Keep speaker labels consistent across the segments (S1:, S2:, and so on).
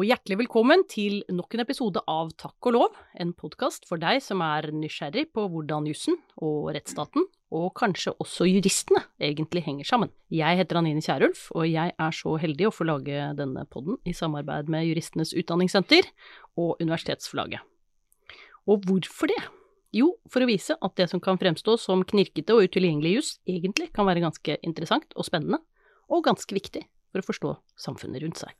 S1: Og hjertelig velkommen til nok en episode av Takk og lov, en podkast for deg som er nysgjerrig på hvordan jussen og rettsstaten, og kanskje også juristene, egentlig henger sammen. Jeg heter Anine Kierulf, og jeg er så heldig å få lage denne podden i samarbeid med Juristenes Utdanningssenter og Universitetsforlaget. Og hvorfor det? Jo, for å vise at det som kan fremstå som knirkete og utilgjengelig juss, egentlig kan være ganske interessant og spennende, og ganske viktig for å forstå samfunnet rundt seg.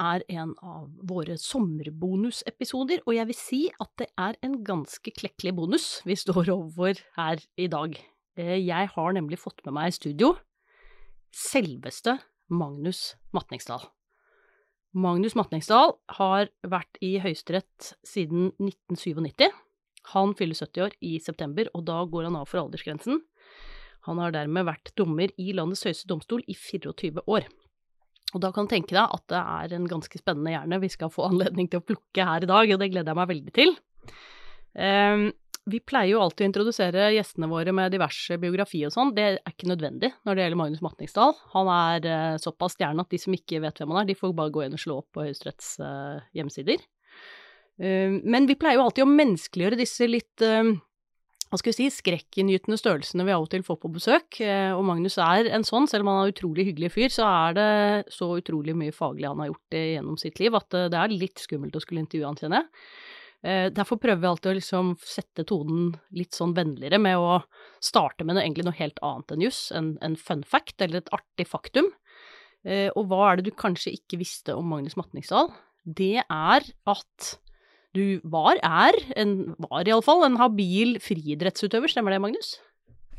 S1: Er en av våre sommerbonusepisoder, og jeg vil si at det er en ganske klekkelig bonus vi står over her i dag. Eh, jeg har nemlig fått med meg i studio selveste Magnus Matningsdal. Magnus Matningsdal har vært i Høyesterett siden 1997. Han fyller 70 år i september, og da går han av for aldersgrensen. Han har dermed vært dommer i landets høyeste domstol i 24 år. Og da kan du tenke deg at det er en ganske spennende hjerne vi skal få anledning til å plukke her i dag, og det gleder jeg meg veldig til. Um, vi pleier jo alltid å introdusere gjestene våre med diverse biografi og sånn. Det er ikke nødvendig når det gjelder Magnus Matningsdal. Han er uh, såpass stjerne at de som ikke vet hvem han er, de får bare gå inn og slå opp på Høyesteretts uh, hjemmesider. Uh, men vi pleier jo alltid å menneskeliggjøre disse litt hva skal vi si, skrekkinngytende størrelsene vi av og til får på besøk. Eh, og Magnus er en sånn, selv om han er en utrolig hyggelig fyr, så er det så utrolig mye faglig han har gjort gjennom sitt liv at eh, det er litt skummelt å skulle intervjue han, kjenner jeg. Eh, derfor prøver vi alltid å liksom sette tonen litt sånn vennligere med å starte med noe, egentlig noe helt annet enn juss, en, en fun fact eller et artig faktum. Og hva er det du kanskje ikke visste om Magnus Matningsdal? Det er at du var, er, en, var iallfall, en habil friidrettsutøver, stemmer det, Magnus?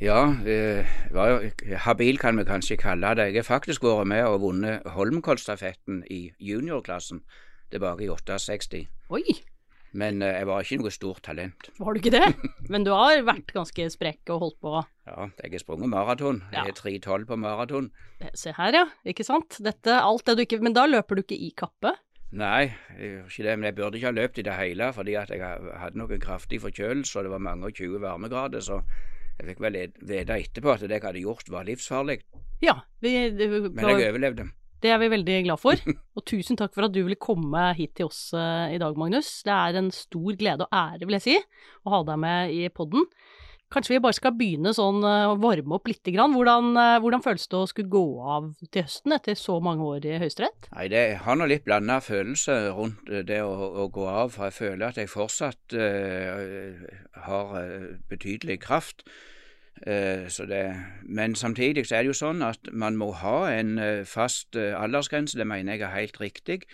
S2: Ja, eh, var, habil kan vi kanskje kalle det. Jeg har faktisk vært med og vunnet Holmenkollstafetten i juniorklassen tilbake i 68.
S1: Oi!
S2: Men eh, jeg var ikke noe stort talent.
S1: Var du ikke det? Men du har vært ganske sprekk og holdt på?
S2: Ja, jeg har sprunget maraton. Jeg er 3,12 på maraton.
S1: Se her, ja. Ikke sant. Dette, alt det du ikke Men da løper du ikke i kappe?
S2: Nei, jeg ikke det. Men jeg burde ikke ha løpt i det hele, fordi at jeg hadde noen kraftig forkjølelse, og det var mange og 20 varmegrader. Så jeg fikk vel vite etterpå at det jeg hadde gjort, var livsfarlig.
S1: Ja, vi,
S2: det, Men jeg overlevde.
S1: Det er vi veldig glad for. Og tusen takk for at du ville komme hit til oss uh, i dag, Magnus. Det er en stor glede og ære, vil jeg si, å ha deg med i podden. Kanskje vi bare skal begynne sånn eh, å varme opp lite grann. Hvordan, eh, hvordan, føles det å skulle gå av til høsten etter så mange år i Høyesterett?
S2: Nei, det har nå litt blanda følelse rundt eh, det å, å, gå av. For jeg føler at jeg fortsatt uh, har betydelig kraft. Uh, det, men samtidig så er det jo sånn at man må ha en fast aldersgrense. Det mener jeg er helt riktig.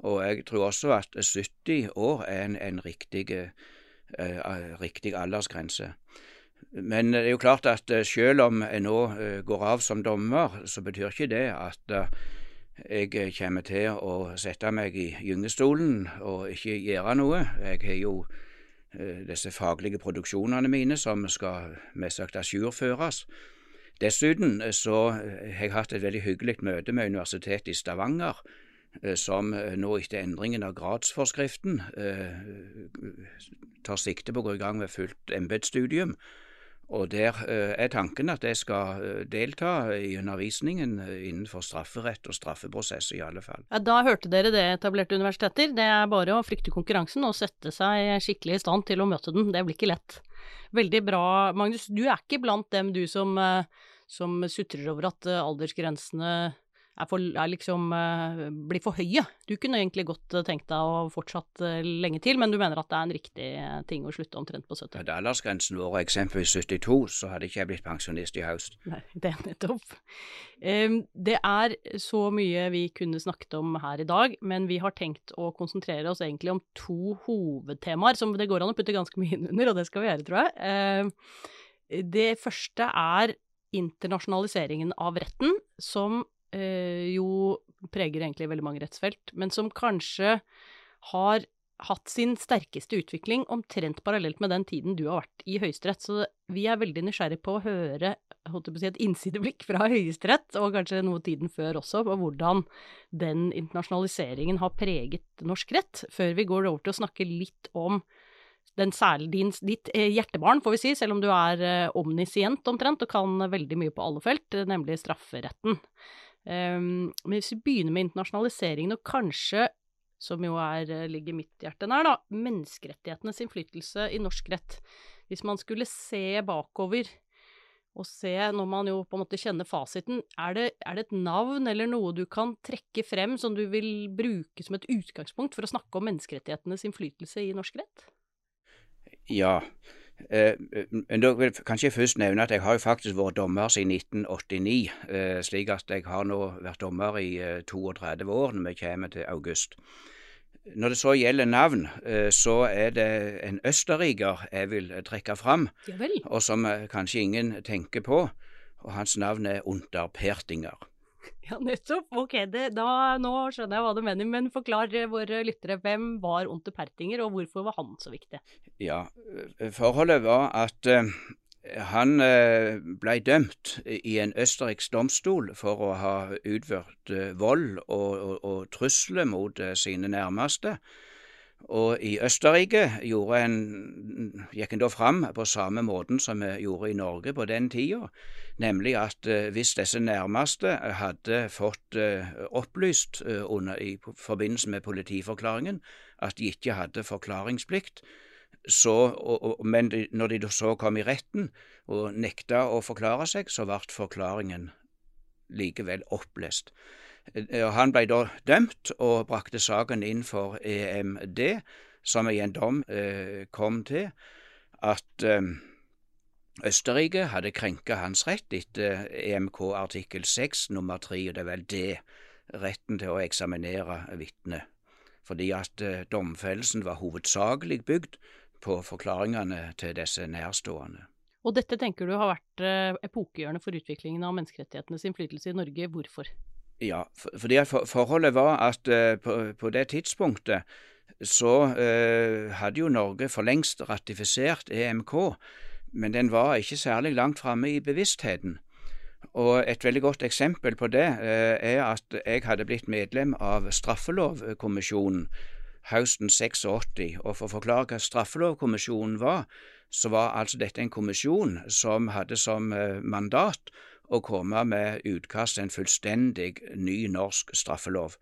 S2: Og jeg tror også at 70 år er en, en riktig, riktig aldersgrense. Men det er jo klart at eh, selv om jeg nå eh, går av som dommer, så betyr ikke det at eh, jeg kommer til å sette meg i gyngestolen og ikke gjøre noe. Jeg har jo disse faglige produksjonene mine som skal mest sagt ajourføres. Dessuten så har jeg hatt et veldig hyggelig møte med Universitetet i Stavanger, som nå etter endringen av gradsforskriften tar sikte på å gå i gang med fullt embetsstudium. Og der eh, er tanken at jeg skal eh, delta i undervisningen eh, innenfor strafferett og straffeprosess, i alle fall.
S1: Ja, Da hørte dere det, etablerte universiteter. Det er bare å frykte konkurransen og sette seg skikkelig i stand til å møte den. Det blir ikke lett. Veldig bra, Magnus. Du er ikke blant dem du som, som sutrer over at aldersgrensene er, for, er liksom uh, blir for høye. Du kunne egentlig godt uh, tenkt deg å fortsatt uh, lenge til, men du mener at det er en riktig ting å slutte omtrent på 70?
S2: Hadde aldersgrensen vært eksempelvis 72, så hadde ikke jeg blitt pensjonist i høst.
S1: Nei, det er nettopp. Det er så mye vi kunne snakket om her i dag, men vi har tenkt å konsentrere oss egentlig om to hovedtemaer som det går an å putte ganske mye inn under, og det skal vi gjøre, tror jeg. det første er internasjonaliseringen av retten, som eh, jo preger egentlig veldig mange rettsfelt, men som kanskje har hatt sin sterkeste utvikling omtrent parallelt med den tiden du har vært i Høyesterett. Så vi er veldig nysgjerrig på å høre holdt jeg på å si, et innsideblikk fra Høyesterett, og kanskje noe tiden før også, på hvordan den internasjonaliseringen har preget norsk rett, før vi går over til å snakke litt om den særlig din, ditt eh, hjertebarn, får vi si, selv om du er eh, omnisient omtrent og kan veldig mye på alle felt, eh, nemlig strafferetten. Um, men hvis vi begynner med internasjonaliseringen, og kanskje, som jo er, ligger mitt hjerte nær, da, menneskerettighetenes innflytelse i norsk rett. Hvis man skulle se bakover og se, når man jo på en måte kjenner fasiten, er det, er det, et navn eller noe du kan trekke frem som du vil bruke som et utgangspunkt for å snakke om menneskerettighetenes innflytelse i norsk rett?
S2: Ja. Eh, men da vil kanskje jeg først nevne at jeg har jo faktisk vært dommer siden 1989. Eh, slik at jeg har nå vært dommer i 32 eh, år når vi kommer til august. Når det så gjelder navn, så er det en østerriker jeg vil trekke fram, og som kanskje ingen tenker på. Og hans navn er Unter Pertinger.
S1: Ja, nettopp. Ok, det, da, nå skjønner jeg hva du mener. Men forklar våre lyttere, hvem var Onte Pertinger, og hvorfor var han så viktig?
S2: Ja, eh, forholdet var at uh, han uh, ble dømt i en østerriksk domstol for å ha utført uh, vold og, og, og trusler mot sine nærmeste. Og i Østerrike en, gikk en da fram på samme måten som vi gjorde i Norge på den tida, nemlig at uh, hvis disse nærmeste hadde fått uh, opplyst uh, under, i forbindelse med politiforklaringen at de ikke hadde forklaringsplikt, så, og, og, men de, når de så kom i retten og nekta å forklare seg, så ble forklaringen likevel opplest. Eh, han ble da dømt og brakte saken inn for EMD, som i en dom eh, kom til at eh, Østerrike hadde krenka hans rett etter EMK artikkel 6 nummer 3, og det er vel det, retten til å eksaminere vitner. Fordi at domfellelsen var hovedsakelig bygd på forklaringene til disse nærstående.
S1: Og dette tenker du har vært epokegjørende for utviklingen av menneskerettighetenes innflytelse i Norge. Hvorfor?
S2: Ja, for, fordi at for, forholdet var at uh, på, på, det tidspunktet så uh, hadde jo Norge for lengst ratifisert EMK, men den var ikke særlig langt framme i bevisstheten. Og et veldig godt eksempel på det uh, er at jeg hadde blitt medlem av Straffelovkommisjonen høsten 86, og for å forklare hva Straffelovkommisjonen var, så var altså dette en kommisjon som hadde som mandat å komme med utkast til en fullstendig ny norsk straffelov.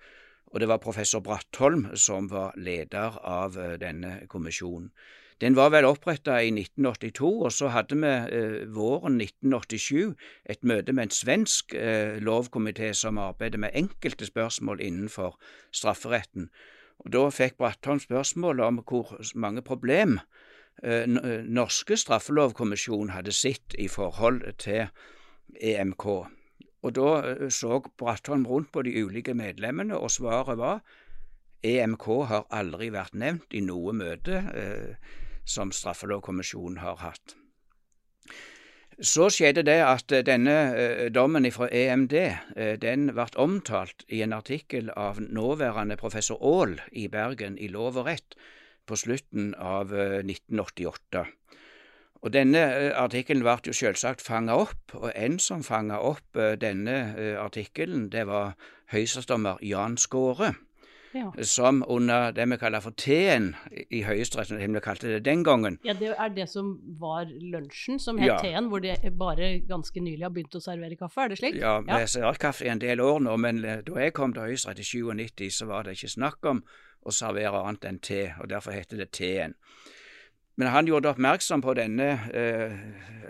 S2: Og det var professor Brattholm som var leder av eh, denne kommisjonen. Den var vel oppretta i 1982, og så hadde vi eh, våren 1987 et møte med en svensk eh, lovkomité som arbeider med enkelte spørsmål innenfor strafferetten. Og Da fikk Brattholm spørsmål om hvor mange problem eh, eh norske straffelovkommisjon hadde sett i forhold til EMK. Og Da eh, så Brattholm rundt på de ulike medlemmene, og svaret var EMK har aldri vært nevnt i noe møte eh, som straffelovkommisjonen har hatt. Så skjedde det at eh, denne eh, dommen fra EMD eh, den ble omtalt i en artikkel av nåværende professor Aall i Bergen i Lov og rett på slutten av 1988. Og Denne eh, artikkelen ble jo selvsagt fanga opp, og en som fanga opp eh, denne eh, artikkelen, det var høyesterettsdommer Jan Skåre. Ja. Som under det vi kaller for T-en i Høyesterett, som vi kalte det den gangen.
S1: Ja, Det er det som var lunsjen, som het ja. T-en, hvor de bare ganske nylig har begynt å servere kaffe, er det slik?
S2: Ja, vi ja. serverer kaffe i en del år nå, men da jeg kom til Høyesterett i 97, så var det ikke snakk om å servere annet enn te, og derfor heter det T-en. Men han gjorde oppmerksom på denne eh,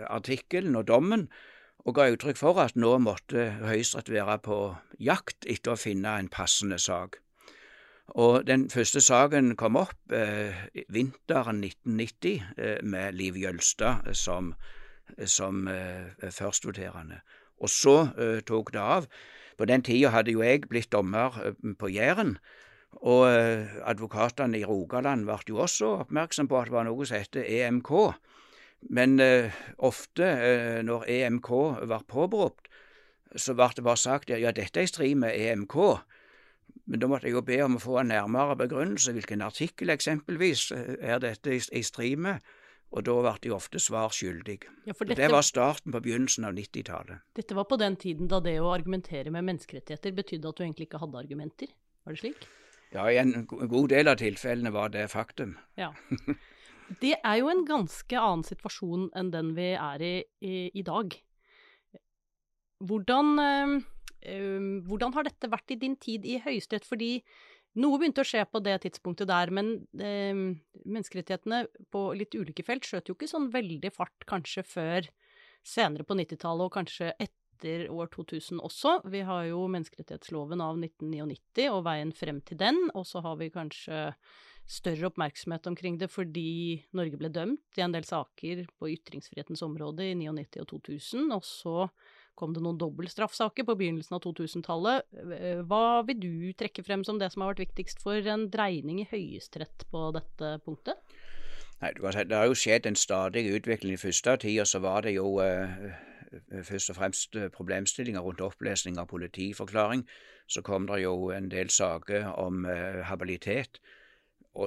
S2: artikkelen og dommen, og ga uttrykk for at nå måtte Høyesterett være på jakt etter å finne en passende sak. Og Den første saken kom opp eh, vinteren 1990 eh, med Liv Jølstad som, som eh, førstvoterende. Og så eh, tok det av. På den tida hadde jo jeg blitt dommer eh, på Jæren, og eh, advokatene i Rogaland ble jo også oppmerksom på at det var noe som heter EMK. Men eh, ofte eh, når EMK var påberopt, så ble det bare sagt ja, dette er i strid med EMK. Men da måtte jeg jo be om å få en nærmere begrunnelse. Hvilken artikkel eksempelvis eh, er dette i, i strid med? Og da ble de ofte svar skyldig. Ja, dette, det var starten på begynnelsen av 90-tallet.
S1: Dette var på den tiden da det å argumentere med menneskerettigheter betydde at du egentlig ikke hadde argumenter? Var det slik?
S2: Ja, i en god del av tilfellene var det faktum.
S1: Ja. Det er jo en ganske annen situasjon enn den vi er i i, i dag. Hvordan, øh, hvordan har dette vært i din tid i Høyesterett? Fordi noe begynte å skje på det tidspunktet der, men øh, menneskerettighetene på litt ulike felt skjøt jo ikke sånn veldig fart kanskje før senere på 90-tallet, og kanskje etter år 2000 også. Vi har jo menneskerettighetsloven av 1999 og veien frem til den, og så har vi kanskje større oppmerksomhet omkring det fordi Norge ble dømt i en del saker på ytringsfrihetens område i 1999 og 2000, og så kom det noen dobbeltstraffsaker på begynnelsen av 2000-tallet. Eh, hva vil du trekke frem som det som har vært viktigst for en dreining i Høyesterett på dette punktet?
S2: Nei, Det har jo skjedd en stadig utvikling. I første tida så var det jo uh, først og fremst problemstillinger rundt opplesning av politiforklaring. Så kom det jo en del saker om uh, habilitet.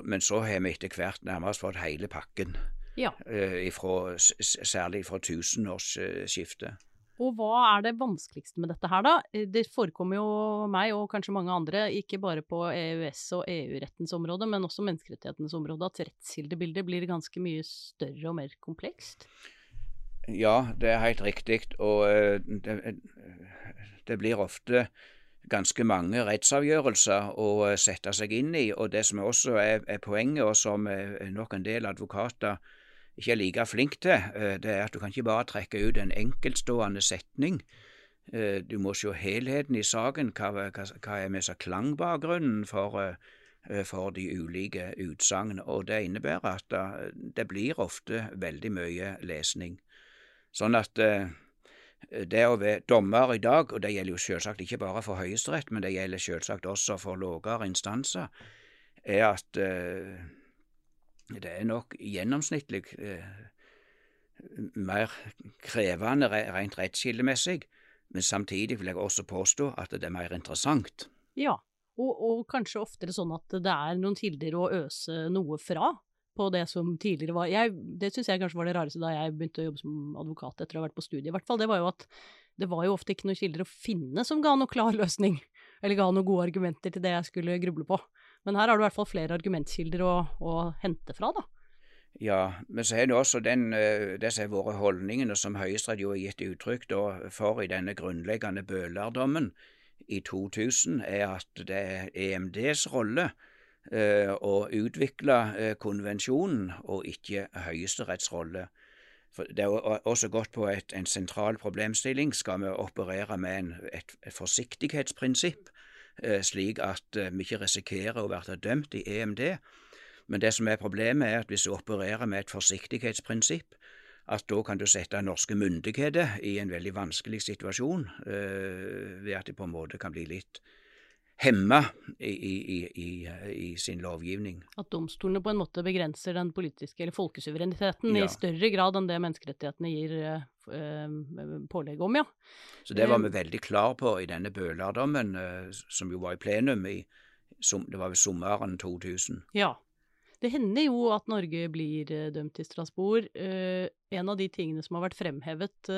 S2: Men så har vi etter hvert nærmest fått hele pakken.
S1: Ja.
S2: Ifra, særlig fra tusenårsskiftet.
S1: Og hva er det vanskeligste med dette her, da? Det forekommer jo meg, og kanskje mange andre, ikke bare på EØS- og EU-rettens område, men også menneskerettighetenes område, at rettskildebildet blir ganske mye større og mer komplekst?
S2: Ja, det er helt riktig. Og det, det blir ofte ganske mange rettsavgjørelser å sette seg inn i. Og det som også er, er poenget, og som nok en del advokater ikke er like flink til, det er at du kan ikke bare trekke ut en enkeltstående setning. Du må se helheten i saken. Hva, hva, hva er med seg klangbakgrunnen for, for de ulike utsagn? Og det innebærer at det blir ofte veldig mye lesning. Sånn at det å være dommer i dag, og det gjelder jo selvsagt ikke bare for Høyesterett, men det gjelder selvsagt også for lavere instanser, er at det er nok gjennomsnittlig eh, mer krevende rent rettskildemessig, men samtidig vil jeg også påstå at det er mer interessant.
S1: Ja, og, og kanskje oftere sånn at det er noen kilder å øse noe fra på det som tidligere var jeg, Det syns jeg kanskje var det rareste da jeg begynte å jobbe som advokat etter å ha vært på studiet, i hvert fall. Det var jo at det var jo ofte ikke noen kilder å finne som ga noe klar løsning, eller ga noen gode argumenter til det jeg skulle gruble på. Men her har du i hvert fall flere argumentkilder å, å hente fra, da.
S2: Ja, men så er det også den, eh, det som våre holdningene som Høyesterett jo har gitt uttrykk for i denne grunnleggende bølardommen i 2000, er at det er EMDs rolle å utvikle eh, konvensjonen, og ikke Høyesteretts rolle. For det er også gått på et, en sentral problemstilling. Skal vi operere med en, et, et forsiktighetsprinsipp? Eh, slik at eh, vi ikke risikerer å være dømt i EMD. Men det som er problemet, er at hvis du opererer med et forsiktighetsprinsipp, at da kan du sette norske myndigheter i en veldig vanskelig situasjon, ved at de på en måte kan bli litt hemma i, i, i, i, sin lovgivning.
S1: At domstolene på en måte begrenser den politiske eller folkesuvereniteten ja. i større grad enn det menneskerettighetene gir uh, pålegg om, ja.
S2: Så det var vi veldig klar på i denne Bøhler-dommen, som jo var i plenum i det var ved sommeren 2000.
S1: Ja. Det hender jo at Norge blir dømt i Strasbourg. Uh, en av de tingene som har vært fremhevet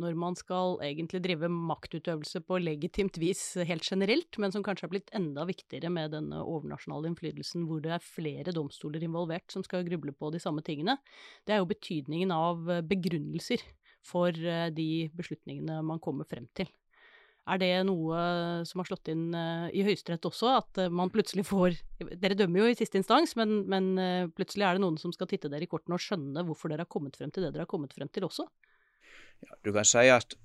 S1: når man skal egentlig drive maktutøvelse på legitimt vis helt generelt, men som kanskje har blitt enda viktigere med denne overnasjonale innflytelsen hvor det er flere domstoler involvert som skal gruble på de samme tingene, det er jo betydningen av begrunnelser for eh, de beslutningene man kommer frem til. Er det noe som har slått inn uh, i Høyesterett også, at uh, man plutselig får Dere dømmer jo i siste instans, men, men uh, plutselig er det noen som skal titte dere i kortene og skjønne hvorfor dere har kommet frem til det dere har kommet frem til også?
S2: Ja, du kan si at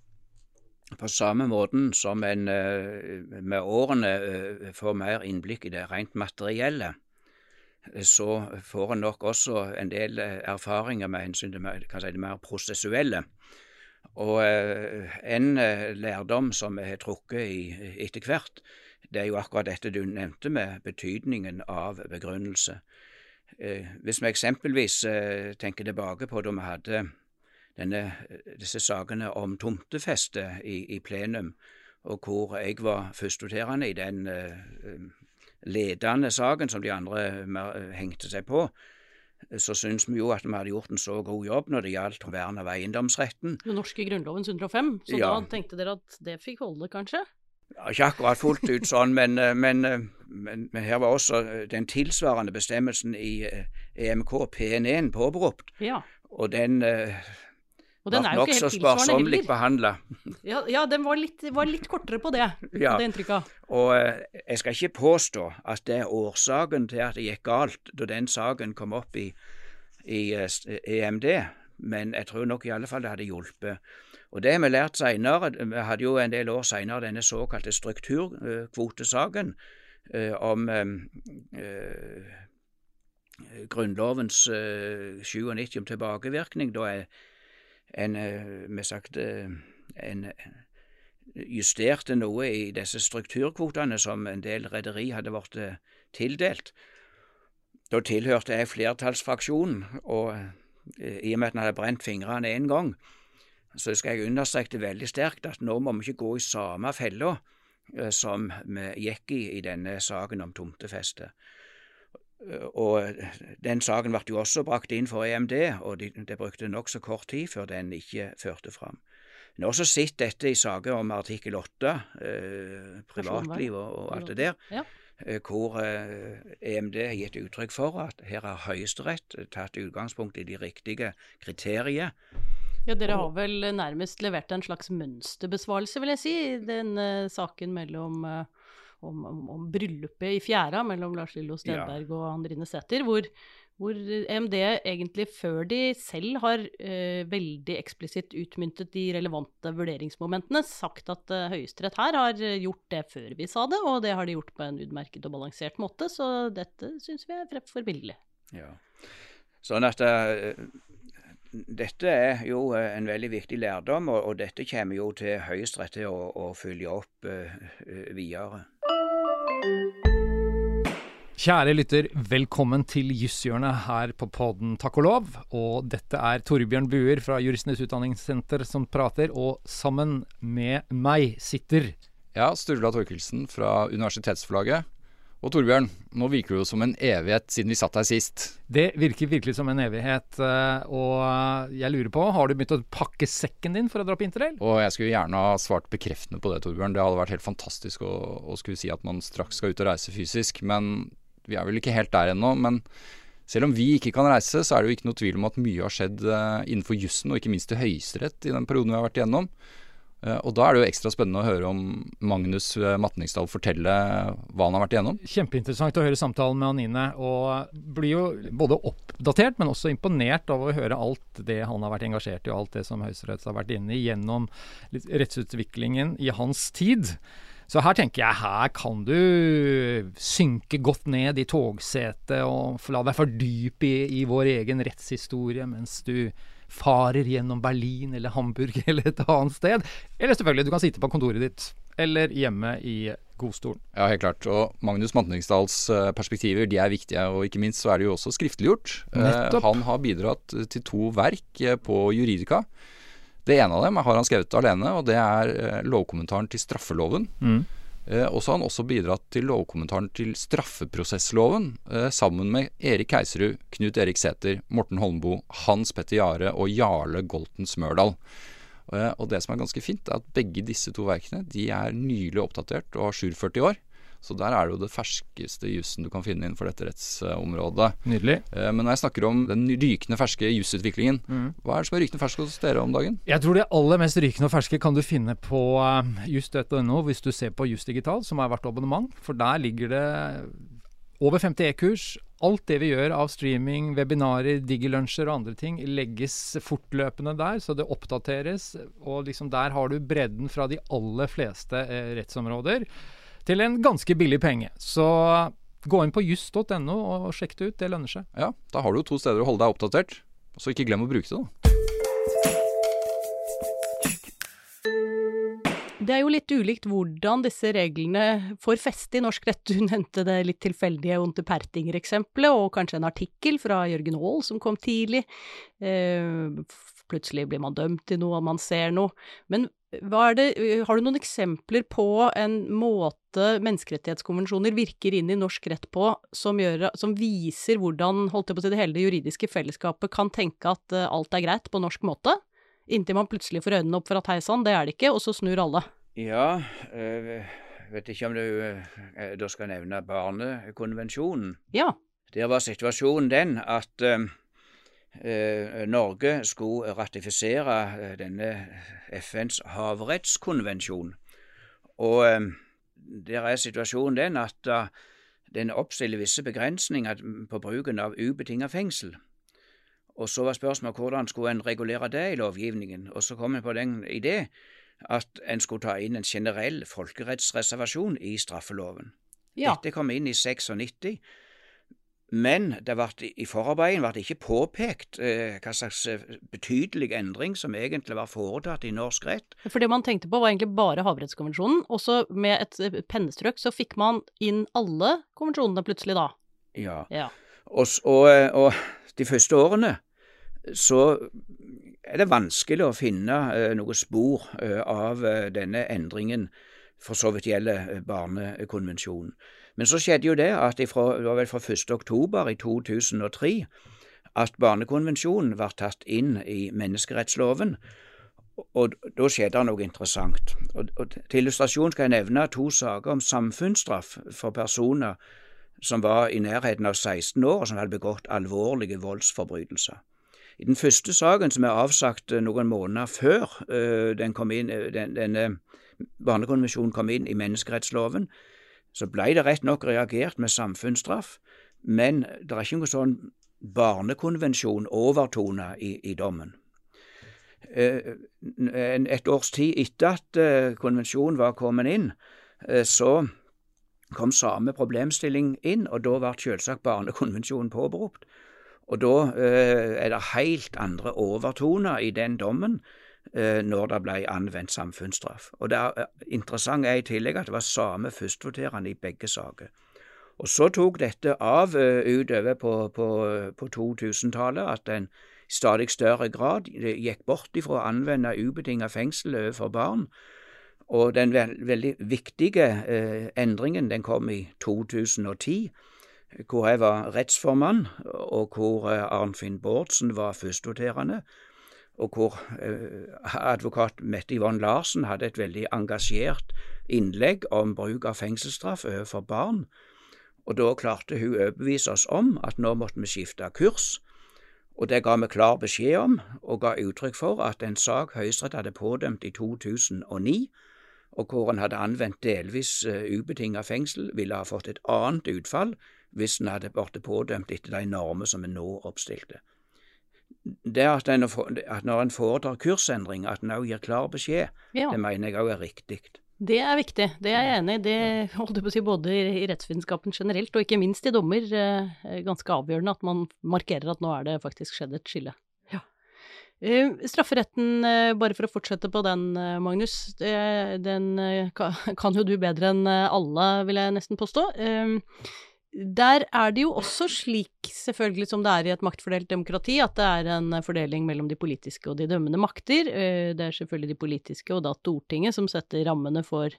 S2: på samme måten som en eh, med årene eh, får mer innblikk i det rent materielle, så får en nok også en del eh, erfaringer med hensyn til si, det mer prosessuelle. Og en lærdom som vi har trukket etter hvert, det er jo akkurat dette du nevnte med betydningen av begrunnelse. Hvis vi eksempelvis tenker tilbake på da vi hadde denne, disse sakene om tomtefeste i, i, plenum, og hvor jeg var førstvoterende i den ledende saken som de andre hengte seg på, så syns vi jo at vi hadde gjort en så god jobb når det gjaldt vern av eiendomsretten.
S1: Den norske grunnlovens 105, så ja. da tenkte dere at det fikk holde, kanskje?
S2: Ja, ikke akkurat fullt ut sånn, men, men, men, men her var også den tilsvarende bestemmelsen i EMK P1 påberopt.
S1: Ja.
S2: Og den
S1: og den er jo ikke helt tilsvarende heller. Ja, ja den var litt, var litt kortere på det,
S2: Ja.
S1: det inntrykket.
S2: Og eh, jeg skal ikke påstå at det er årsaken til at det gikk galt da den saken kom opp i, i eh, EMD, men jeg tror nok i alle fall det hadde hjulpet. Og det har vi lært seinere. Vi hadde jo en del år seinere denne såkalte strukturkvotesaken eh, om eh, eh, Grunnlovens eh, 97 om tilbakevirkning. Da er en, eh, vi sagt, eh, en justerte noe i disse strukturkvotene som en del rederi hadde blitt eh, tildelt. Da tilhørte jeg flertallsfraksjonen, og eh, i og med at en hadde brent fingrene én gang, så skal jeg understreke det veldig sterkt at nå må vi ikke gå i samme fella eh, som vi gikk i i denne saken om tomtefeste. Eh, Og den saken ble jo også brakt inn for EMD, og de, det brukte nokså kort tid før den ikke førte fram. En har også sett dette i saker om artikkel 8, eh, privatliv og, og alt det der,
S1: Ja.
S2: eh, hvor eh, EMD har gitt uttrykk for at her har Høyesterett tatt utgangspunkt i de riktige kriterier.
S1: Ja, dere har vel nærmest levert en slags mønsterbesvarelse, vil jeg si, i den eh, saken mellom eh, om, om, om bryllupet i fjæra mellom Lars Lillo Stenberg og Andrine Sæther, hvor, hvor EMD egentlig før de selv har eh, veldig eksplisitt utmyntet de relevante vurderingsmomentene, sagt at eh, Høyesterett her har eh, gjort det før vi sa det, og det har de gjort på en utmerket og balansert måte, så dette syns vi er frem- billig.
S2: Ja. Sånn at uh, dette er jo eh, en veldig viktig lærdom, og, og dette kommer jo til Høyesterett til å, å følge opp uh, eh, videre.
S3: Kjære lytter, velkommen til Jusshjørnet her på podden Takk og lov. Og dette er Torbjørn Buer fra Juristenes Utdanningssenter som prater, og sammen med meg sitter
S4: Ja, Sturla Torkelsen fra Universitetsforlaget. Og Torbjørn, nå virker det jo som en evighet siden vi satt her sist.
S3: Det virker virkelig som en evighet, eh, og jeg lurer på, har du begynt å pakke sekken din for å dra på interrail?
S4: Og jeg skulle gjerne ha svart bekreftende på det, Torbjørn. Det hadde vært helt fantastisk å, å skulle si at man straks skal ut og reise fysisk. Men vi er vel ikke helt der ennå. Men selv om vi ikke kan reise, så er det jo ikke noe tvil om at mye har skjedd eh, innenfor jussen, og ikke minst til Høyesterett i den perioden vi har vært igjennom. Eh, og da er det jo ekstra spennende å høre om Magnus eh, Matningsdal fortelle hva han har vært igjennom.
S3: Kjempeinteressant å høre samtalen med Anine, og blir jo både oppdatert, men også imponert av å høre alt det han har vært engasjert i, og alt det som Høyesterett har vært inne i gjennom rettsutviklingen i hans tid. Så her tenker jeg, her kan du synke godt ned i togsetet og la deg fordype i, i vår egen rettshistorie mens du farer gjennom Berlin eller Hamburg eller et annet sted. Eller selvfølgelig, du kan sitte på kontoret ditt eller hjemme i godstolen.
S4: Ja, helt klart. Og Magnus Matningsdals eh, perspektiver de er viktige, og ikke minst så er det jo også skriftliggjort. Eh,
S3: Nettopp.
S4: Han har bidratt til to verk eh, på Juridika. Det ene av dem har han skrevet alene, og det er eh, lovkommentaren til straffeloven. Eh, Og så har han også bidratt til lovkommentaren til straffeprosessloven, eh, sammen med Erik Keiserud, Knut Erik Sæther, Morten Holmboe, Hans Petter Jare og Jarle Golten Smørdal. Eh, Og det som er ganske fint, er at begge disse to verkene de er nylig oppdatert og har 47 år. Så der er det jo det ferskeste jussen du kan finne innenfor dette rettsområdet.
S3: Nydelig.
S4: Eh, Men når jeg snakker om den rykende ferske jussutviklingen, hva er det som er rykende fersk hos dere om dagen?
S3: Jeg tror det aller mest rykende og ferske kan du finne på eh, just.no hvis du ser på Just Digital, som er vært abonnement. For der ligger det over 50 e-kurs. Alt det vi gjør av streaming, webinarer, digilunsjer og andre ting, legges fortløpende der, så det oppdateres. Og liksom der har du bredden fra de aller fleste eh, rettsområder til en ganske billig penge. Så gå inn på just.no og sjekk det ut, det lønner seg.
S4: Ja, da har du jo to steder å holde deg oppdatert. Så ikke glem å bruke det, da.
S1: Det er jo litt ulikt hvordan disse reglene får feste i norsk rett. Du nevnte det litt tilfeldige Onte Pertinger-eksempelet, og kanskje en artikkel fra Jørgen Aall som kom tidlig. Eh, plutselig blir man dømt til noe, og man ser noe. Men det, har du noen eksempler på en måte menneskerettighetskonvensjoner virker inn i norsk rett på, som, gjør, som viser hvordan si, det hele det juridiske fellesskapet kan tenke at eh, alt er greit på norsk måte? Inntil man plutselig får øynene opp for at hei sann, det er det ikke, og så snur alle.
S2: Ja, jeg vet ikke om du da skal nevne Barnekonvensjonen.
S1: Ja.
S2: Der var situasjonen den at Norge skulle ratifisere denne FNs havrettskonvensjon. Og eh, der er situasjonen den at den oppstiller visse begrensninger på bruken av ubetinget fengsel. Og så var spørsmålet hvordan skulle en regulere det i lovgivningen, og så kom en på den idé at en skulle ta inn en generell folkerettsreservasjon i straffeloven.
S1: Ja.
S2: Dette kom inn i 96, men det ble, i forarbeiden ble det ikke påpekt eh, hva slags eh, betydelig endring som egentlig var foretatt i norsk rett.
S1: For det man tenkte på var egentlig bare havrettskonvensjonen, og så med et eh, pennestrøk så fikk man inn alle konvensjonene plutselig da.
S2: Ja.
S1: Ja.
S2: Og, og, eh, og de første årene så er det vanskelig å finne eh, noe spor eh, av denne endringen, for så vidt gjelder Barnekonvensjonen. Men så skjedde jo det at ifra, det var vel fra 1. oktober i 2003 at Barnekonvensjonen var tatt inn i menneskerettsloven. Og da skjedde det noe interessant. Og, og Til illustrasjon skal jeg nevne to saker om samfunnsstraff for personer som var i nærheten av 16 år, og som hadde begått alvorlige voldsforbrytelser. I den første saken, som er avsagt eh, noen måneder før eh, den inn, eh, den, denne barnekonvensjonen kom inn i menneskerettsloven, så ble det rett nok reagert med samfunnsstraff, men det er ikke noen sånn barnekonvensjon-overtone i, i dommen. Eh, Et års tid etter at eh, konvensjonen var kommet inn, eh, så kom samme problemstilling inn, og da ble selvsagt Barnekonvensjonen påberopt. Og da er det helt andre overtoner i den dommen når det ble anvendt samfunnsstraff. Og det er, interessant er i tillegg at det var samme førstvoterende i begge saker. Og så tok dette av eh, utover på, på, på 2000-tallet, at en i stadig større grad gikk bort ifra å anvende ubetinget fengsel overfor barn. Og den veldig viktige eh, endringen den kom i 2010, hvor jeg var rettsformann, og hvor eh, Arnfinn Bårdsen var førstvoterende, og hvor eh, advokat Mette Yvonne Larsen hadde et veldig engasjert innlegg om bruk av fengselsstraff overfor barn. Og da klarte hun å overbevise oss om at nå måtte vi skifte kurs. Og det ga vi klar beskjed om, og ga uttrykk for at en sak Høyesterett hadde pådømt i 2009, og hvor en hadde anvendt delvis uh, ubetinget fengsel, ville ha fått et annet utfall hvis en hadde blitt pådømt etter de normer som en nå oppstilte. Det at, en, at når en foretar kursendring, at en òg gir klar beskjed,
S1: Ja.
S2: det mener jeg òg er riktig.
S1: Det er viktig, det er jeg enig i. Det holdt jeg på å si både i rettsvitenskapen generelt, og ikke minst i dommer. eh, Ganske avgjørende at man markerer at nå er det faktisk skjedd et skille. Ja. Eh, Strafferetten, eh, bare for å fortsette på den, Magnus. Den kan jo du bedre enn alle, vil jeg nesten påstå. Der er det jo også slik, selvfølgelig som det er i et maktfordelt demokrati, at det er en eh, fordeling mellom de politiske og de dømmende makter. Eh, Det er selvfølgelig de politiske og da Stortinget som setter rammene for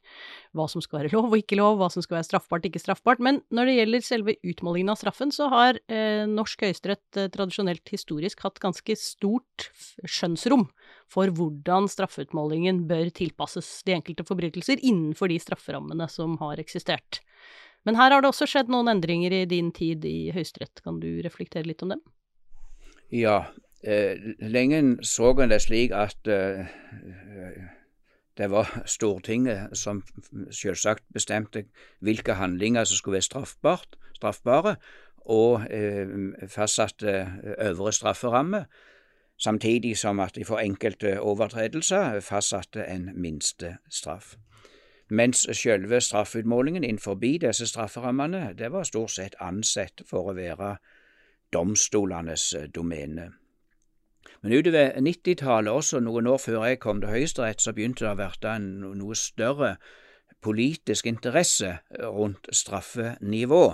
S1: hva som skal være lov og ikke lov, hva som skal være straffbart og ikke straffbart. Men når det gjelder selve utmålingen av straffen, så har eh, norsk høyesterett tradisjonelt historisk hatt ganske stort skjønnsrom for hvordan straffeutmålingen bør tilpasses de enkelte forbrytelser innenfor de strafferammene som har eksistert. Men her har det også skjedd noen endringer i din tid i Høyesterett. Kan du reflektere litt om dem?
S2: Ja, eh, lenge så en det slik at eh, det var Stortinget som selvsagt bestemte hvilke handlinger som skulle være straffbare, og eh, fastsatte øvre strafferamme, samtidig som at de for enkelte overtredelser fastsatte en minste straff. Mens selve straffutmålingen innenfor disse strafferammene, det var stort sett ansett for å være domstolenes domene. Men utover 90-tallet, også noen år før jeg kom til Høyesterett, så begynte det å bli en noe større politisk interesse rundt straffenivå.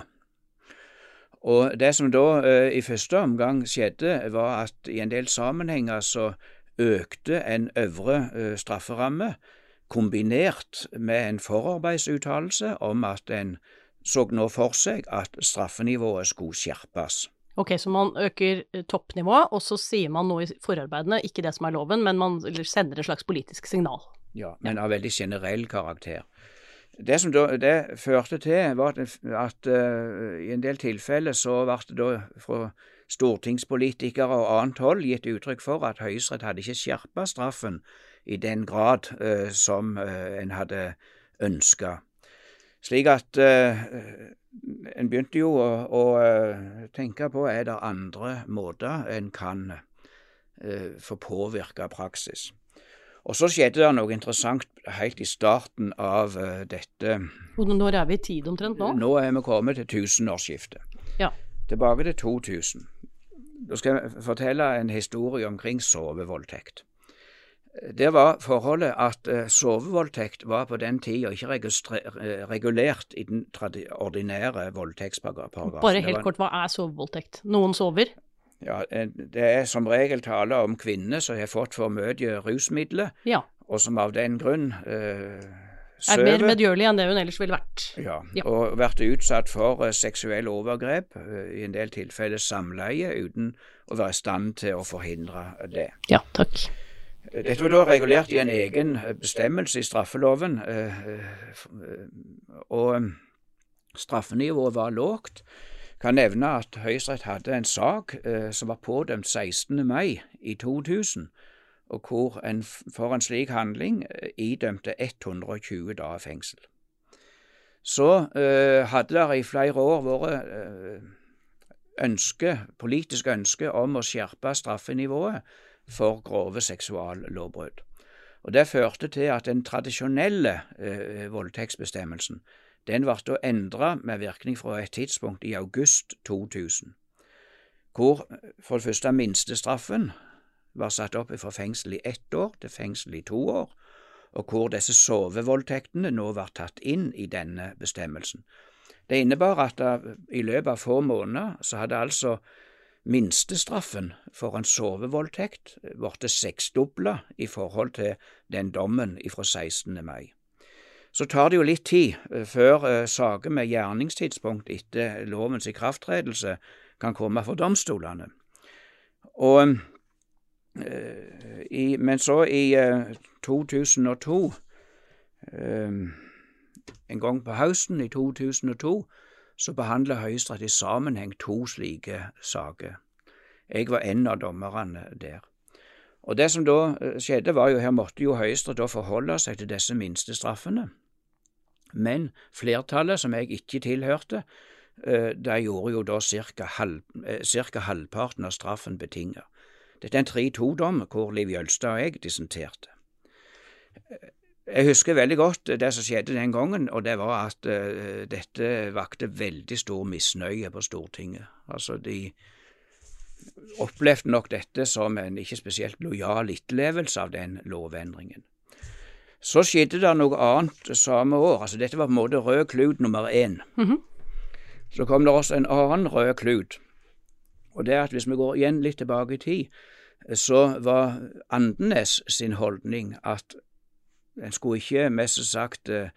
S2: Og det som da eh, i første omgang skjedde, var at i en del sammenhenger så økte en øvre eh, strafferamme kombinert med en forarbeidsuttalelse om at en så nå for seg at straffenivået skulle skjerpes.
S1: Ok, så man øker eh, toppnivået, og så sier man noe i forarbeidene, ikke det som er loven, men man sender et slags politisk signal.
S2: Ja, men av veldig generell karakter. Det som da, det førte til, var at, at uh, i en del tilfeller så ble det da fra stortingspolitikere og annet hold gitt uttrykk for at Høyesterett hadde ikke skjerpa straffen i den grad uh, som uh, en hadde ønska. Slik at en begynte jo å, å, tenke på er det andre måter en kan få påvirka praksis. Og så skjedde det noe interessant helt i starten av dette.
S1: Og når er vi i tid omtrent nå?
S2: Nå er vi kommet til tusenårsskiftet.
S1: Ja.
S2: Tilbake til 2000. Da skal jeg fortelle en historie omkring sovevoldtekt. Det var forholdet at uh, sovevoldtekt var på den tida ikke regulert i den ordinære voldtektsparagrafen.
S1: Bare helt kort, hva er sovevoldtekt? Noen sover?
S2: Ja, Det er som regel tale om kvinner som har fått for mye rusmidler,
S1: ja.
S2: og som av den grunn eh,
S1: søver. Er mer medgjørlig enn det hun ellers ville vært.
S2: Ja, ja. og vært utsatt for eh, seksuelle overgrep, uh, i en del tilfeller samleie, uten å være i stand til å forhindre det.
S1: Ja, takk.
S2: Dette var da regulert i en egen bestemmelse i straffeloven, og straffenivået var lågt kan nevne at Høyesterett hadde en sak eh, som var pådømt 16. mai i 2000, og hvor en for en slik handling eh, idømte 120 dager fengsel. Så eh, hadde det i flere år vært eh, ønske, politisk ønske om å skjerpe straffenivået for grove seksuallovbrudd. Og Det førte til at den tradisjonelle eh, voldtektsbestemmelsen den ble endret med virkning fra et tidspunkt i august 2000, hvor for det første minstestraffen var satt opp fra fengsel i ett år til fengsel i to år, og hvor disse sovevoldtektene nå var tatt inn i denne bestemmelsen. Det innebar at i løpet av få måneder så hadde altså minstestraffen for en sovevoldtekt ble seksdobla i forhold til den dommen fra 16. mai. Så tar det jo litt tid eh, før uh, saker med gjerningstidspunkt etter lovens ikrafttredelse kan komme for domstolene. Og, uh, i, men så i uh, 2002, en gang på høsten i 2002, så behandla Høyesterett i sammenheng to slike saker. Jeg var en av dommerne der. Og Det som da skjedde, var jo her måtte jo Høyesterett forholde seg til disse minstestraffene. Men flertallet, som jeg ikke tilhørte, eh, de gjorde jo da ca. Halv, eh, halvparten av straffen betinget. Dette er en 3-2-dom hvor Liv Jølstad og jeg dissenterte. Jeg husker veldig godt det som skjedde den gangen, og det var at uh, dette vakte veldig stor misnøye på Stortinget. Altså, de opplevde nok dette som en ikke spesielt lojal etterlevelse av den lovendringen. Så skjedde det noe annet samme år. altså Dette var på en måte rød klut nummer én. Mm -hmm. Så kom det også en annen rød klut. Og det er at hvis vi går igjen litt tilbake i tid, så var Andenes sin holdning at en skulle ikke mest sagt uh,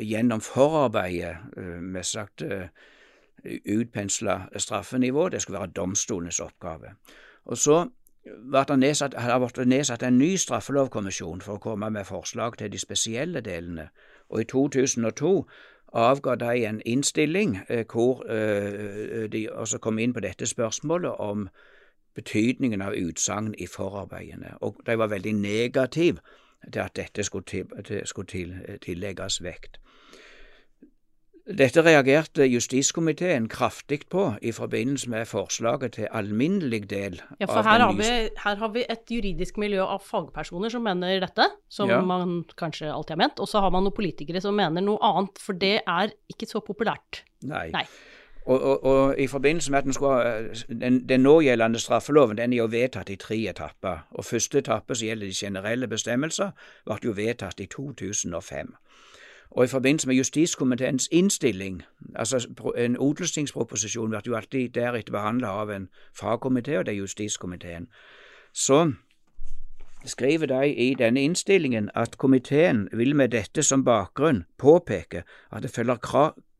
S2: gjennom forarbeidet uh, mest sagt utpensle straffenivået. straffenivå, det skulle være domstolenes oppgave. Og så ble det nedsatt, blitt nedsatt en ny straffelovkommisjon for å komme med forslag til de spesielle delene, og i 2002 avga de en innstilling eh, hvor eh, de også kom inn på dette spørsmålet om betydningen av utsagn i forarbeidene, og de var veldig negative at dette skulle, til, skulle til, tillegges vekt. Dette reagerte justiskomiteen kraftig på i forbindelse med forslaget til alminnelig del
S1: ja, for her har, vi, her har vi et juridisk miljø av fagpersoner som mener dette, som ja. man kanskje alltid har ment, og så har man noen politikere som mener noe annet, for det er ikke så populært.
S2: Nei. Nei. Og, og, og, i forbindelse med at den, skulle, den, den någjeldende straffeloven den er jo vedtatt i tre etapper. og Første etappe, som gjelder de generelle bestemmelser, ble jo vedtatt i 2005. Og i forbindelse med justiskomiteens innstilling, altså en odelstingsproposisjon ble jo alltid deretter behandla av en fagkomité, og det er justiskomiteen, så skriver de i denne innstillingen at komiteen vil med dette som bakgrunn påpeke at det følger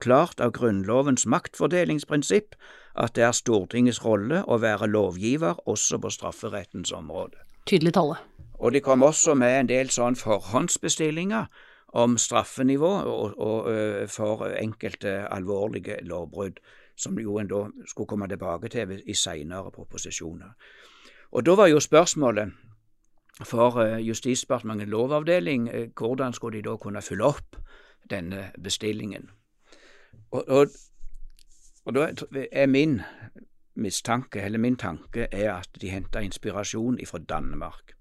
S2: klart av Grunnlovens maktfordelingsprinsipp at det er Stortingets rolle å være lovgiver også på strafferettens område.
S1: Tydelig tale.
S2: Og de kom også med en del sånn forhåndsbestillinger om straffenivå og, og, for enkelte alvorlige lovbrudd, som jo en da skulle komme tilbake til i senere proposisjoner. Og Da var jo spørsmålet for Justisdepartementet lovavdeling hvordan skulle de da kunne fylle opp denne bestillingen. Og, og, og da er min mistanke, eller min tanke, er at de henta inspirasjon fra Danmark.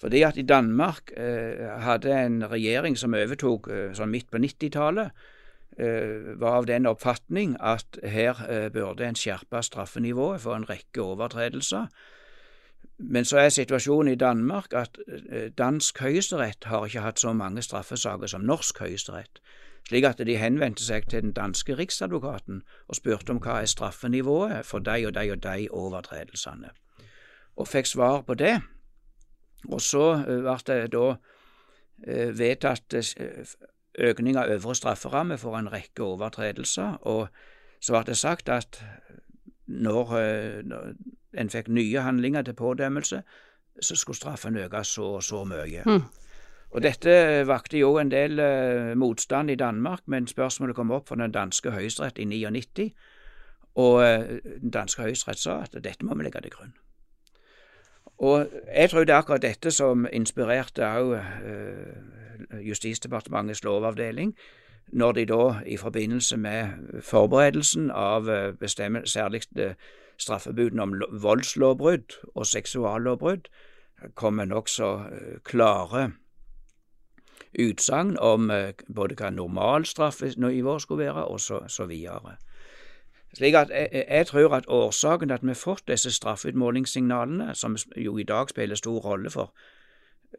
S2: Fordi at i Danmark eh, hadde en regjering som overtok eh, sånn midt på 90-tallet, eh, var av den oppfatning at her eh, burde en skjerpe straffenivået for en rekke overtredelser. Men så er situasjonen i Danmark at eh, dansk høyesterett har ikke hatt så mange straffesaker som norsk høyesterett slik at de henvendte seg til den danske riksadvokaten og spurte om hva er straffenivået for de og de og de overtredelsene, og fikk svar på det. Og så eh, ble det da eh, vedtatt eh, økning av øvre strafferamme for en rekke overtredelser, og så ble det sagt at når, en fikk nye handlinger til pådømmelse, så skulle straffen økes så og så mye. Mm. Og Dette vakte jo en del eh, motstand i Danmark, men spørsmålet kom opp for den danske høyesterett i 99, og eh, den danske høyesterett sa at dette må vi legge til grunn. Og Jeg tror det er akkurat dette som inspirerte også eh, Justisdepartementets lovavdeling, når de da i forbindelse med forberedelsen av eh, særlig eh, straffebudene om voldslovbrudd og seksuallovbrudd kom med nokså eh, klare utsagn om eh, både hva normalstraffenivå skulle være, og så, så videre. Slik at jeg, jeg, tror at årsaken til at vi har fått disse straffeutmålingssignalene, som jo i dag spiller stor rolle for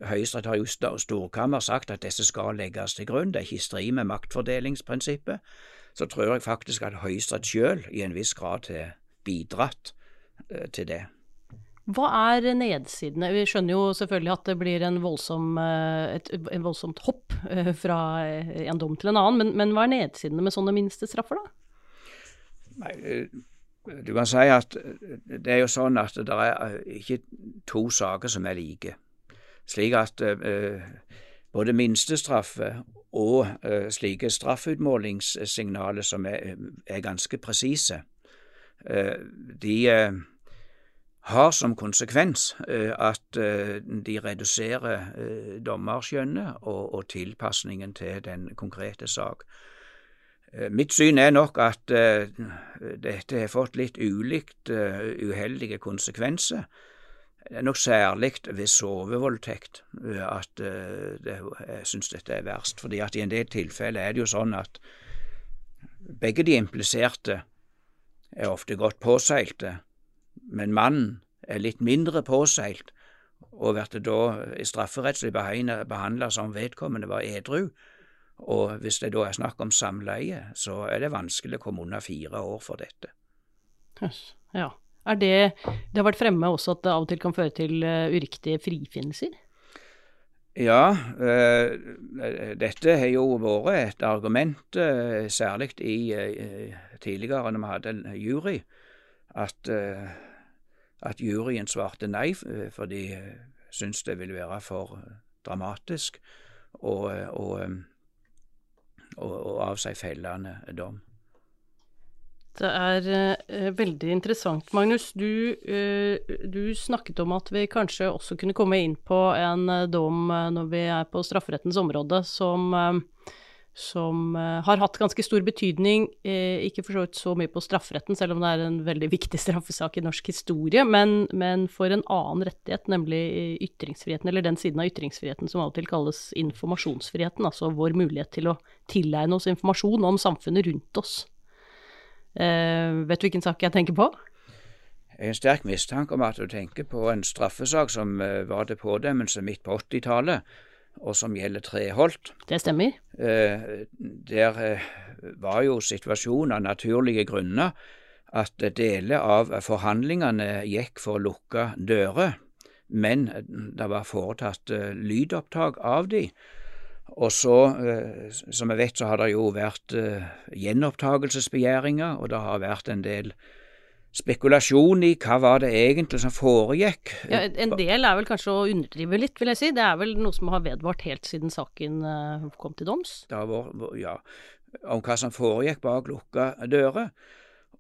S2: Høyesterett har jo Storkammer sagt at disse skal legges til grunn, det er ikke i strid med maktfordelingsprinsippet, så tror jeg faktisk at Høyesterett sjøl i en viss grad har bidratt eh, til det.
S1: Hva er nedsidene? Vi skjønner jo selvfølgelig at det blir voldsom, et, et en voldsomt hopp eh, fra en dom til en annen, men, men hva er nedsidene med sånne minstestraffer, da?
S2: Nei, eh, du kan si at det er jo sånn at det er ikke to saker som er like. Slik at uh, både minstestraffe og uh, slike straffutmålingssignaler som er, er ganske presise, uh, de har som konsekvens eh, at eh, de reduserer eh, dommerskjønnet og, og tilpasningen til den konkrete sak. Mitt syn er nok at dette har fått litt ulikt uheldige konsekvenser. Det er nok særlig ved sovevoldtekt at jeg syns dette er verst. fordi at i en del tilfeller er det jo sånn at begge de impliserte er ofte godt påseilte, men mannen er litt mindre påseilt og blir da strafferettslig behandla som vedkommende var edru. Og hvis det da er snakk om samleie, så er det vanskelig å komme under fire år for dette.
S1: Ja. Er det Det har vært fremme også at det av og til kan føre til uh, uriktige frifinnelser?
S2: Ja, uh, dette har jo vært et argument, uh, særlig i tidligere når vi hadde en jury, at at juryen svarte nei, eh, for de eh, syntes det ville være for eh, dramatisk å, avsi fellende dom.
S1: Det er eh, veldig interessant, Magnus. Du, eh, du, snakket om at vi kanskje også kunne komme inn på en eh, dom når vi er på strafferettens område, som som uh, har hatt ganske stor betydning, eh, ikke for så vidt så mye på strafferetten, selv om det er en veldig viktig straffesak i norsk historie, men, men, for en annen rettighet, nemlig ytringsfriheten, eller den siden av ytringsfriheten som av og til kalles informasjonsfriheten, altså vår mulighet til å tilegne oss informasjon om samfunnet rundt oss. Uh, vet du hvilken sak jeg tenker på?
S2: Jeg har en sterk mistanke om at du tenker på en straffesak som var til pådømmelse midt på 80-tallet og som gjelder Treholt.
S1: Det stemmer.
S2: Eh, der eh, var jo situasjonen av naturlige grunner at deler av forhandlingene gikk for lukka dører, men det var foretatt eh, lydopptak av de. Og så, som vi vet, så har det jo vært gjenopptakelsesbegjæringer, og det har vært en del spekulasjon i hva var det egentlig som foregikk.
S1: Ja, en del er vel kanskje å underdrive litt, vil jeg si. Det er vel noe som har vedvart helt siden saken uh, kom til doms?
S2: Det har ja, om hva som foregikk bak lukka dører.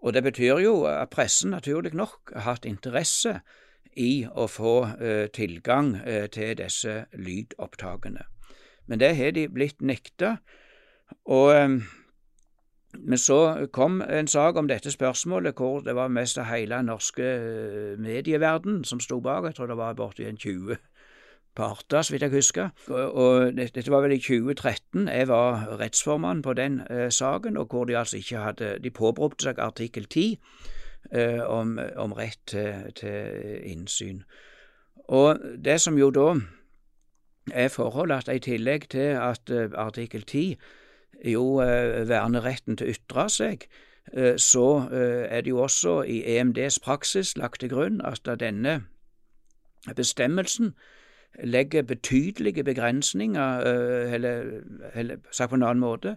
S2: Og det betyr jo at pressen naturlig nok har hatt interesse i å få uh, tilgang uh, til disse lydopptakene. Men det har de blitt nekta. Og um, men så kom en sak om dette spørsmålet hvor det var mest av hele norske eh, medieverden som sto bak. Jeg tror det var borti en 20 parter, så vidt jeg husker. Og, dette var vel i 2013. Jeg var rettsformann på den eh, saken, og hvor de altså ikke hadde De påberopte seg artikkel 10 eh, om, om, rett til, til, innsyn. Og det som jo da er forholdet at i tillegg til at eh, artikkel 10 jo eh, verner retten til å ytre seg, eh, så eh, er det jo også i EMDs praksis lagt til grunn at denne bestemmelsen legger betydelige begrensninger, eller, eller sagt på en annen måte,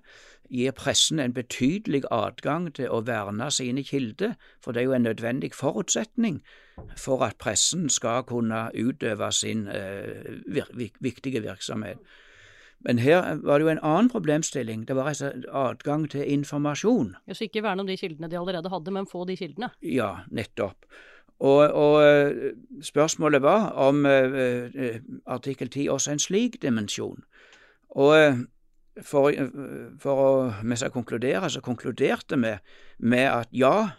S2: gir pressen en betydelig adgang til å verne sine kilder, for det er jo en nødvendig forutsetning for at pressen skal kunne utøve sin eh, vir viktige virksomhet. Men her var det jo en annen problemstilling. Det var altså adgang til informasjon.
S1: Ja, Så ikke verne om de kildene de allerede hadde, men få de kildene?
S2: Ja, nettopp. Og, og eh, spørsmålet var om uh, artikkel 10 også en slik dimensjon. Og for, for å mens jeg konkludere, så konkluderte vi med at ja,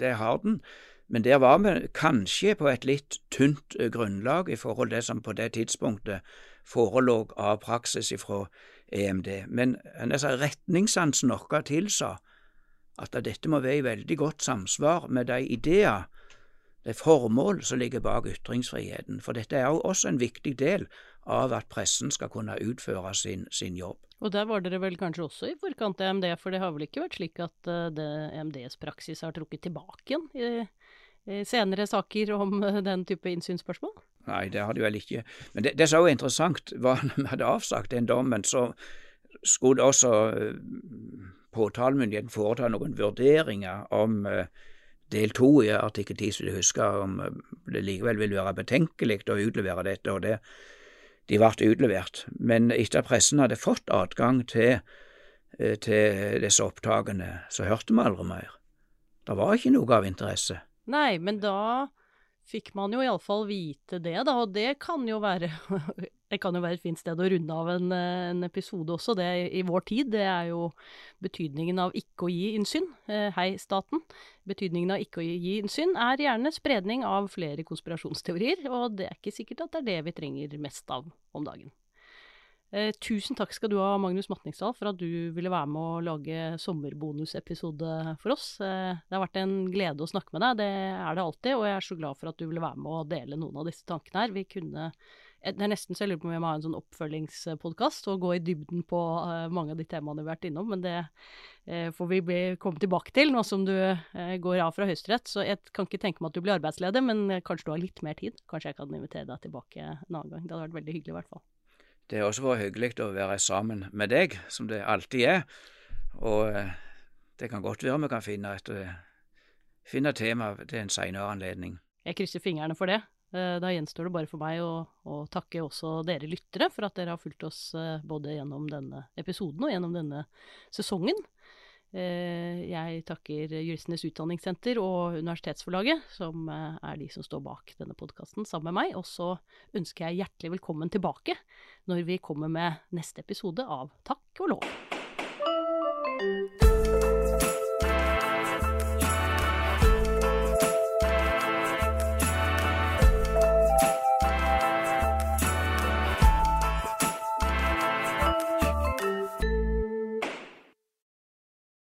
S2: det har den. Men der var vi kanskje på et litt tynt grunnlag i forhold til det som på det tidspunktet forelå av praksis fra EMD. Men retningssansen vår tilsa at dette må være i veldig godt samsvar med de ideer, det formål som ligger bak ytringsfriheten. For dette er også en viktig del av at pressen skal kunne utføre sin, sin jobb.
S1: Og der var dere vel kanskje også i forkant av EMD, for det har vel ikke vært slik at EMDs praksis har trukket tilbake igjen i senere saker om uh, den type innsynsspørsmål?
S2: Nei, det har de vel ikke. Men det, det som var interessant, var når vi hadde avsagt den dommen, så skulle også uh, påtalemyndigheten foreta noen vurderinger om del to i artikkel 10, så de husker om det likevel ville være betenkelig å utlevere dette. og det de ble utlevert. Men etter at pressen hadde fått adgang til, til disse opptakene, så hørte vi aldri mer. Det var ikke noe av interesse.
S1: Nei, men da fikk man jo iallfall vite det, da. Og det kan jo være Det kan jo være et fint sted å runde av en, en, episode også, det i vår tid. Det er jo betydningen av ikke å gi innsyn. Eh, hei, staten. Betydningen av ikke å gi innsyn er gjerne spredning av flere konspirasjonsteorier, og det er ikke sikkert at det er det vi trenger mest av om dagen. Eh, tusen takk skal du ha, Magnus Matningsdal, for at du ville være med å lage sommerbonusepisode for oss. Eh, det har vært en glede å snakke med deg, det er det alltid, og jeg er så glad for at du ville være med å dele noen av disse tankene her. Vi kunne det er nesten så jeg lurer på om vi må ha en sånn oppfølgingspodkast og gå i dybden på mange av de temaene vi har vært innom, men det får vi komme tilbake til nå som du går av fra Høyesterett. Så jeg kan ikke tenke meg at du blir arbeidsledig, men kanskje du har litt mer tid. Kanskje jeg kan invitere deg tilbake en annen gang. Det hadde vært veldig hyggelig i hvert fall.
S2: Det har også vært hyggelig å være sammen med deg, som det alltid er. Og eh, det kan godt være vi kan finne et eh, finne tema til en senere anledning.
S1: Jeg krysser fingrene for det. Eh, da gjenstår det bare for meg å, å, takke også dere lyttere for at dere har fulgt oss både gjennom denne episoden og gjennom denne sesongen. Eh, jeg takker Juristenes Utdanningssenter og Universitetsforlaget, som eh, er de som står bak denne podkasten sammen med meg. Og så ønsker jeg hjertelig velkommen tilbake når vi kommer med neste episode av Takk og lov.